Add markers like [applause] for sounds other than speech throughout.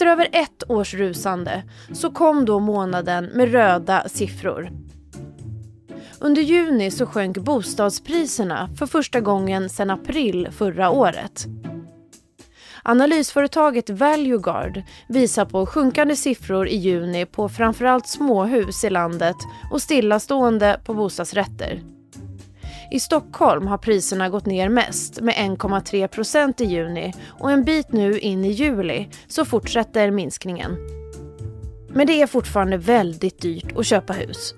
Efter över ett års rusande så kom då månaden med röda siffror. Under juni så sjönk bostadspriserna för första gången sedan april förra året. Analysföretaget Valueguard visar på sjunkande siffror i juni på framförallt småhus i landet och stillastående på bostadsrätter. I Stockholm har priserna gått ner mest med 1,3 procent i juni och en bit nu in i juli så fortsätter minskningen. Men det är fortfarande väldigt dyrt att köpa hus.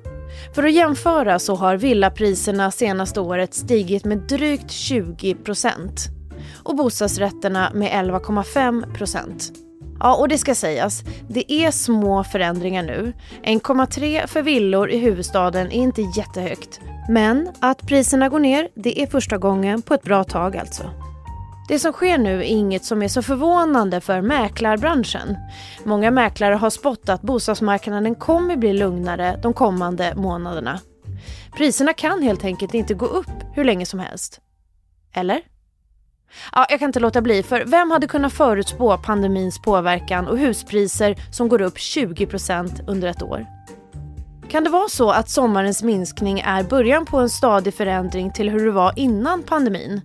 För att jämföra så har villapriserna senaste året stigit med drygt 20 procent och bostadsrätterna med 11,5 procent. Ja, och det ska sägas, det är små förändringar nu. 1,3 för villor i huvudstaden är inte jättehögt. Men att priserna går ner, det är första gången på ett bra tag alltså. Det som sker nu är inget som är så förvånande för mäklarbranschen. Många mäklare har spottat att bostadsmarknaden kommer bli lugnare de kommande månaderna. Priserna kan helt enkelt inte gå upp hur länge som helst. Eller? Ja, jag kan inte låta bli, för vem hade kunnat förutspå pandemins påverkan och huspriser som går upp 20% under ett år? Kan det vara så att sommarens minskning är början på en stadig förändring till hur det var innan pandemin?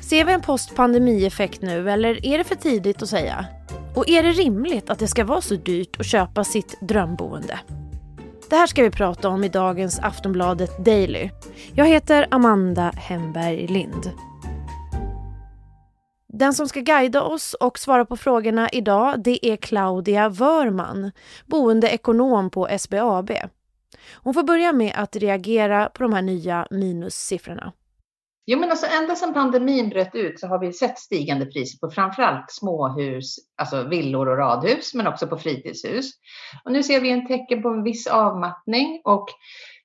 Ser vi en postpandemieffekt nu eller är det för tidigt att säga? Och är det rimligt att det ska vara så dyrt att köpa sitt drömboende? Det här ska vi prata om i dagens Aftonbladet Daily. Jag heter Amanda Hemberg Lind. Den som ska guida oss och svara på frågorna idag det är Claudia Wörman, boendeekonom på SBAB. Hon får börja med att reagera på de här nya minussiffrorna. Jo, men alltså ända sedan pandemin bröt ut så har vi sett stigande priser på framförallt småhus, alltså villor och radhus, men också på fritidshus. Och nu ser vi en tecken på en viss avmattning och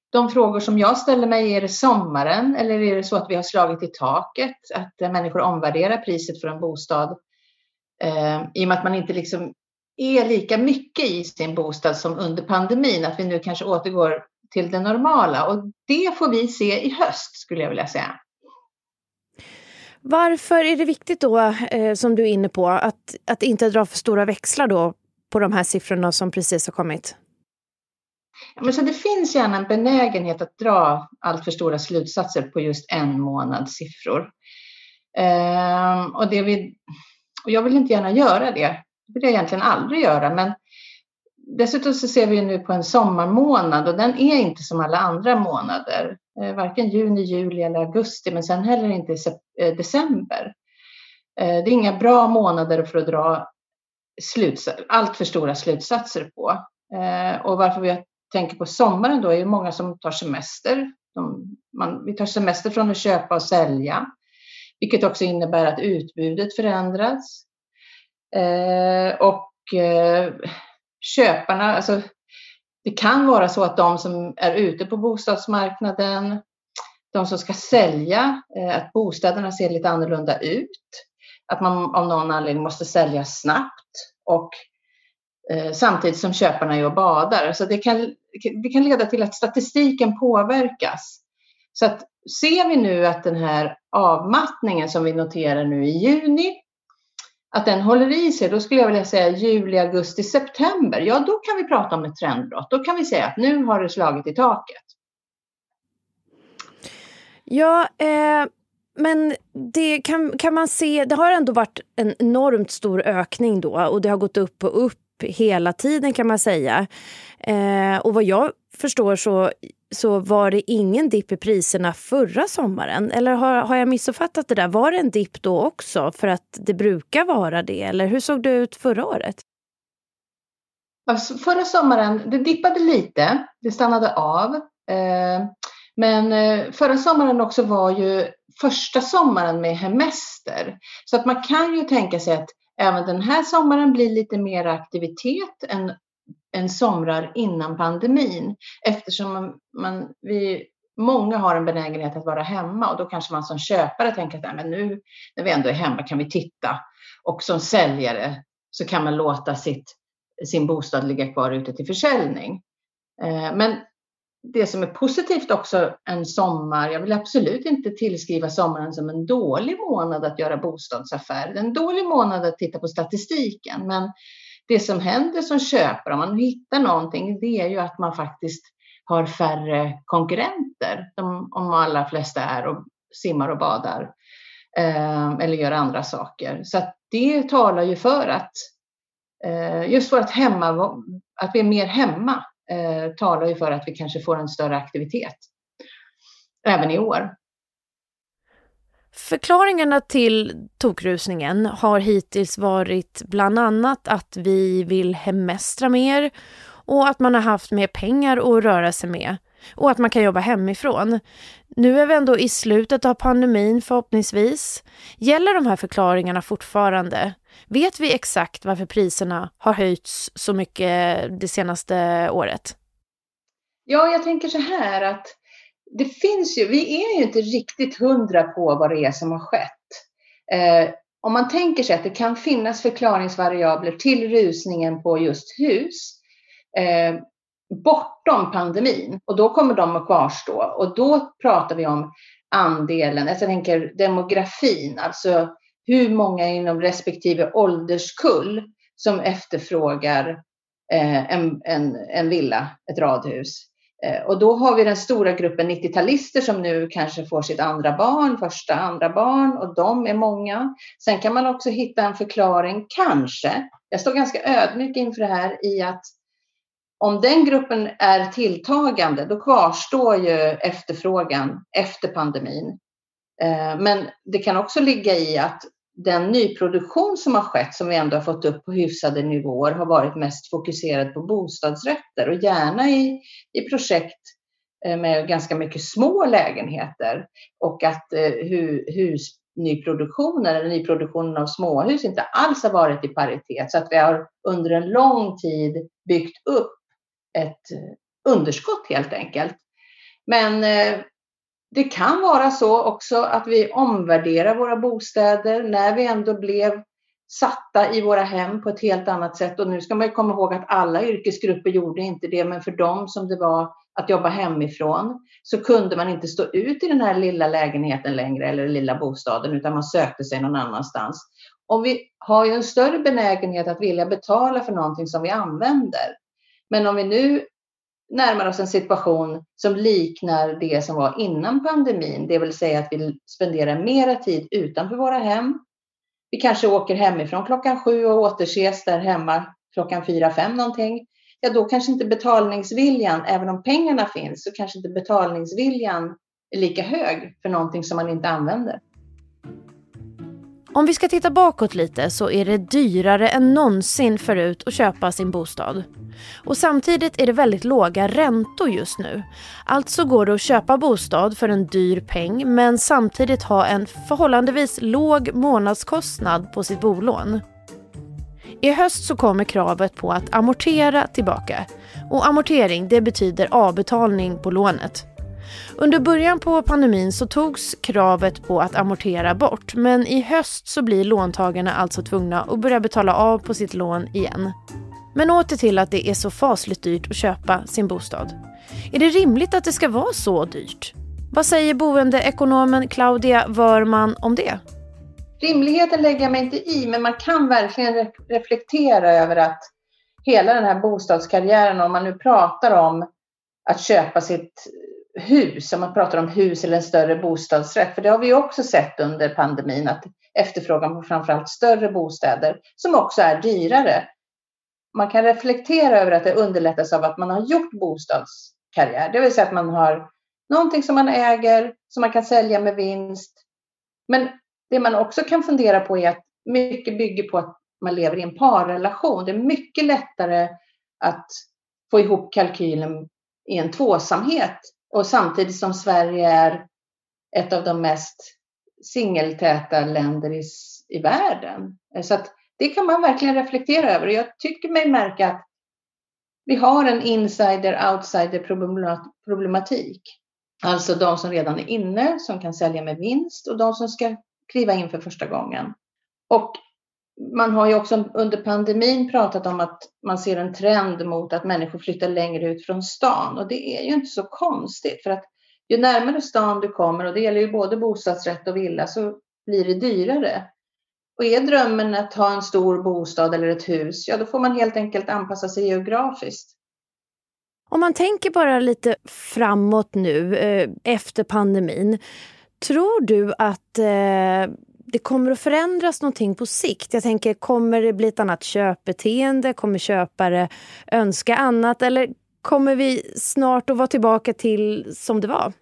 de frågor som jag ställer mig, är det sommaren eller är det så att vi har slagit i taket? Att eh, människor omvärderar priset för en bostad eh, i och med att man inte liksom är lika mycket i sin bostad som under pandemin, att vi nu kanske återgår till det normala. Och det får vi se i höst skulle jag vilja säga. Varför är det viktigt då, eh, som du är inne på, att, att inte dra för stora växlar då på de här siffrorna som precis har kommit? Ja, men så det finns gärna en benägenhet att dra allt för stora slutsatser på just en månads siffror. Ehm, och, det vi, och jag vill inte gärna göra det. Det vill jag egentligen aldrig göra. Men dessutom så ser vi nu på en sommarmånad och den är inte som alla andra månader. Ehm, varken juni, juli eller augusti, men sen heller inte eh, december. Ehm, det är inga bra månader för att dra sluts allt för stora slutsatser på. Ehm, och varför vi har tänker på sommaren då är det många som tar semester. De, man, vi tar semester från att köpa och sälja, vilket också innebär att utbudet förändras. Eh, och eh, köparna, alltså det kan vara så att de som är ute på bostadsmarknaden, de som ska sälja, eh, att bostäderna ser lite annorlunda ut. Att man av någon anledning måste sälja snabbt och Eh, samtidigt som köparna är och badar. Så det kan, det kan leda till att statistiken påverkas. Så att ser vi nu att den här avmattningen som vi noterar nu i juni, att den håller i sig, då skulle jag vilja säga juli, augusti, september. Ja, då kan vi prata om ett trendbrott. Då kan vi säga att nu har det slagit i taket. Ja, eh, men det kan, kan man se, det har ändå varit en enormt stor ökning då och det har gått upp och upp hela tiden kan man säga. Eh, och vad jag förstår så, så var det ingen dipp i priserna förra sommaren. Eller har, har jag missuppfattat det där? Var det en dipp då också för att det brukar vara det? Eller hur såg det ut förra året? Alltså, förra sommaren, det dippade lite. Det stannade av. Eh, men eh, förra sommaren också var ju första sommaren med hemester. Så att man kan ju tänka sig att även den här sommaren blir lite mer aktivitet än, än somrar innan pandemin eftersom man, man, vi, många har en benägenhet att vara hemma och då kanske man som köpare tänker att men nu när vi ändå är hemma kan vi titta och som säljare så kan man låta sitt, sin bostad ligga kvar ute till försäljning. Eh, men det som är positivt också en sommar, jag vill absolut inte tillskriva sommaren som en dålig månad att göra bostadsaffärer, en dålig månad att titta på statistiken, men det som händer som köpare, om man hittar någonting, det är ju att man faktiskt har färre konkurrenter, de, om alla flesta är och simmar och badar eh, eller gör andra saker. Så att det talar ju för att eh, just för att, hemma, att vi är mer hemma eh, talar ju för att vi kanske får en större aktivitet även i år. Förklaringarna till tokrusningen har hittills varit bland annat att vi vill hemestra mer och att man har haft mer pengar att röra sig med och att man kan jobba hemifrån. Nu är vi ändå i slutet av pandemin förhoppningsvis. Gäller de här förklaringarna fortfarande? Vet vi exakt varför priserna har höjts så mycket det senaste året? Ja, jag tänker så här att det finns ju, vi är ju inte riktigt hundra på vad det är som har skett. Eh, om man tänker sig att det kan finnas förklaringsvariabler till rusningen på just hus eh, bortom pandemin. Och då kommer de att kvarstå. Och då pratar vi om andelen, alltså jag tänker demografin, alltså hur många inom respektive ålderskull som efterfrågar eh, en, en, en villa, ett radhus. Eh, och då har vi den stora gruppen 90-talister som nu kanske får sitt andra barn, första, andra barn. Och de är många. Sen kan man också hitta en förklaring, kanske, jag står ganska ödmjuk inför det här i att om den gruppen är tilltagande, då kvarstår ju efterfrågan efter pandemin. Eh, men det kan också ligga i att den nyproduktion som har skett, som vi ändå har fått upp på hyfsade nivåer, har varit mest fokuserad på bostadsrätter och gärna i, i projekt eh, med ganska mycket små lägenheter och att eh, hus, nyproduktionen eller nyproduktionen av småhus inte alls har varit i paritet så att vi har under en lång tid byggt upp ett eh, underskott helt enkelt. Men eh, det kan vara så också att vi omvärderar våra bostäder när vi ändå blev satta i våra hem på ett helt annat sätt. Och nu ska man komma ihåg att alla yrkesgrupper gjorde inte det, men för dem som det var att jobba hemifrån så kunde man inte stå ut i den här lilla lägenheten längre eller lilla bostaden utan man sökte sig någon annanstans. Och vi har ju en större benägenhet att vilja betala för någonting som vi använder. Men om vi nu närmar oss en situation som liknar det som var innan pandemin, det vill säga att vi spenderar mera tid utanför våra hem. Vi kanske åker hemifrån klockan sju och återses där hemma klockan fyra, fem någonting. Ja, då kanske inte betalningsviljan, även om pengarna finns, så kanske inte betalningsviljan är lika hög för någonting som man inte använder. Om vi ska titta bakåt lite så är det dyrare än någonsin förut att köpa sin bostad. Och samtidigt är det väldigt låga räntor just nu. Alltså går det att köpa bostad för en dyr peng men samtidigt ha en förhållandevis låg månadskostnad på sitt bolån. I höst så kommer kravet på att amortera tillbaka. Och amortering det betyder avbetalning på lånet. Under början på pandemin så togs kravet på att amortera bort men i höst så blir låntagarna alltså tvungna att börja betala av på sitt lån igen. Men åter till att det är så fasligt dyrt att köpa sin bostad. Är det rimligt att det ska vara så dyrt? Vad säger boendeekonomen Claudia Wörman om det? Rimligheten lägger jag mig inte i, men man kan verkligen reflektera över att hela den här bostadskarriären, om man nu pratar om att köpa sitt hus, om man pratar om hus eller en större bostadsrätt, för det har vi också sett under pandemin, att efterfrågan på framförallt större bostäder, som också är dyrare. Man kan reflektera över att det underlättas av att man har gjort bostadskarriär, det vill säga att man har någonting som man äger, som man kan sälja med vinst. Men det man också kan fundera på är att mycket bygger på att man lever i en parrelation. Det är mycket lättare att få ihop kalkylen i en tvåsamhet och samtidigt som Sverige är ett av de mest singeltäta länder i, i världen. Så att det kan man verkligen reflektera över. Jag tycker mig märka att vi har en insider-outsider problematik. Alltså de som redan är inne, som kan sälja med vinst och de som ska kliva in för första gången. Och man har ju också under pandemin pratat om att man ser en trend mot att människor flyttar längre ut från stan och det är ju inte så konstigt för att ju närmare stan du kommer och det gäller ju både bostadsrätt och villa så blir det dyrare. Och är drömmen att ha en stor bostad eller ett hus, ja då får man helt enkelt anpassa sig geografiskt. Om man tänker bara lite framåt nu eh, efter pandemin. Tror du att eh, det kommer att förändras någonting på sikt? Jag tänker, kommer det bli ett annat köpbeteende? Kommer köpare önska annat? Eller kommer vi snart att vara tillbaka till som det var?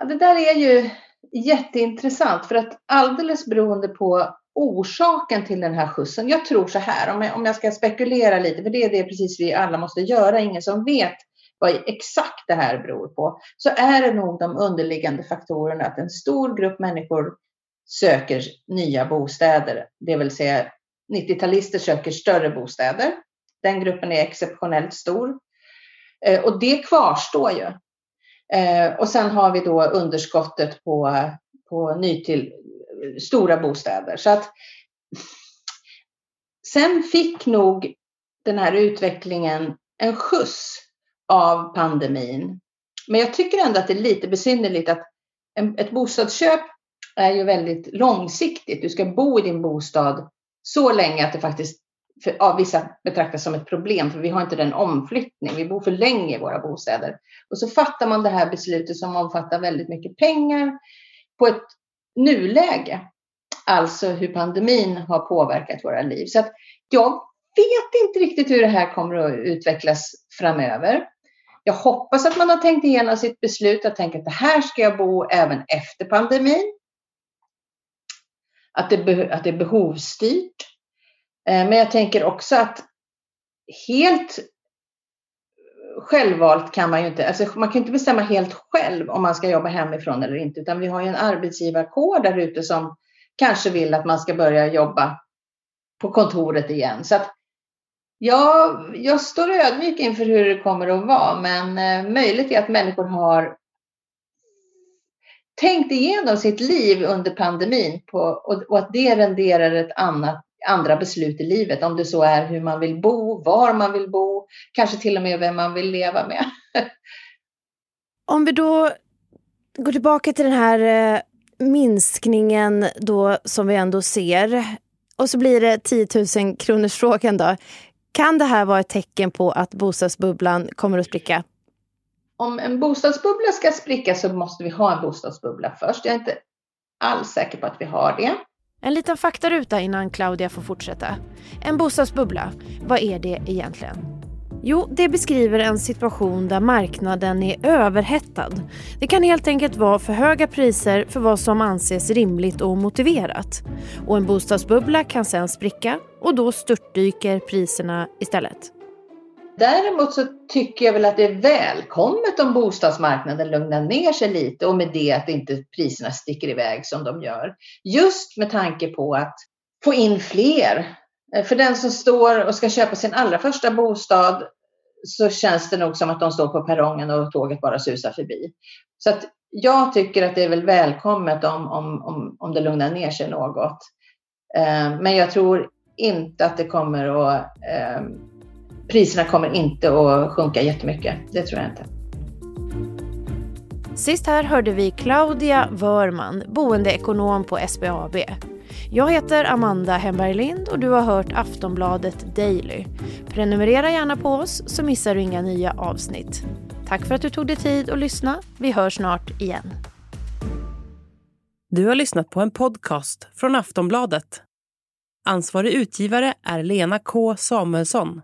Ja, det där är ju jätteintressant för att alldeles beroende på orsaken till den här skjutsen. Jag tror så här, om jag, om jag ska spekulera lite, för det är det precis vi alla måste göra, ingen som vet vad exakt det här beror på, så är det nog de underliggande faktorerna att en stor grupp människor söker nya bostäder, det vill säga 90-talister söker större bostäder. Den gruppen är exceptionellt stor. Eh, och det kvarstår ju. Eh, och sen har vi då underskottet på, på nytill, stora bostäder. Så att, sen fick nog den här utvecklingen en skjuts av pandemin. Men jag tycker ändå att det är lite besynnerligt att en, ett bostadsköp är ju väldigt långsiktigt. Du ska bo i din bostad så länge att det faktiskt för, av vissa betraktas som ett problem, för vi har inte den omflyttning. Vi bor för länge i våra bostäder. Och så fattar man det här beslutet som omfattar väldigt mycket pengar på ett nuläge. Alltså hur pandemin har påverkat våra liv. Så att jag vet inte riktigt hur det här kommer att utvecklas framöver. Jag hoppas att man har tänkt igenom sitt beslut och tänkt att det här ska jag bo även efter pandemin. Att det, att det är behovsstyrt. Eh, men jag tänker också att helt självvalt kan man ju inte, alltså man kan inte bestämma helt själv om man ska jobba hemifrån eller inte, utan vi har ju en arbetsgivarkår där ute som kanske vill att man ska börja jobba på kontoret igen. Så att ja, jag står ödmjuk inför hur det kommer att vara, men eh, möjligt är att människor har tänkt igenom sitt liv under pandemin på, och, och att det renderar ett annat andra beslut i livet, om det så är hur man vill bo, var man vill bo, kanske till och med vem man vill leva med. [laughs] om vi då går tillbaka till den här eh, minskningen då som vi ändå ser och så blir det 10 000 kronors frågan då. Kan det här vara ett tecken på att bostadsbubblan kommer att spricka? Om en bostadsbubbla ska spricka så måste vi ha en bostadsbubbla först. Jag är inte alls säker på att vi har det. En liten faktaruta innan Claudia får fortsätta. En bostadsbubbla, vad är det egentligen? Jo, det beskriver en situation där marknaden är överhettad. Det kan helt enkelt vara för höga priser för vad som anses rimligt och motiverat. Och en bostadsbubbla kan sen spricka och då störtdyker priserna istället. Däremot så tycker jag väl att det är välkommet om bostadsmarknaden lugnar ner sig lite och med det att inte priserna sticker iväg som de gör. Just med tanke på att få in fler. Eh, för den som står och ska köpa sin allra första bostad så känns det nog som att de står på perrongen och tåget bara susar förbi. Så att jag tycker att det är väl välkommet om, om, om, om det lugnar ner sig något. Eh, men jag tror inte att det kommer att ehm, priserna kommer inte att sjunka jättemycket. Det tror jag inte. Sist här hörde vi Claudia Wörman, boendeekonom på SBAB. Jag heter Amanda Hemberg Lind och du har hört Aftonbladet Daily. Prenumerera gärna på oss så missar du inga nya avsnitt. Tack för att du tog dig tid att lyssna. Vi hörs snart igen. Du har lyssnat på en podcast från Aftonbladet. Ansvarig utgivare är Lena K Samuelsson.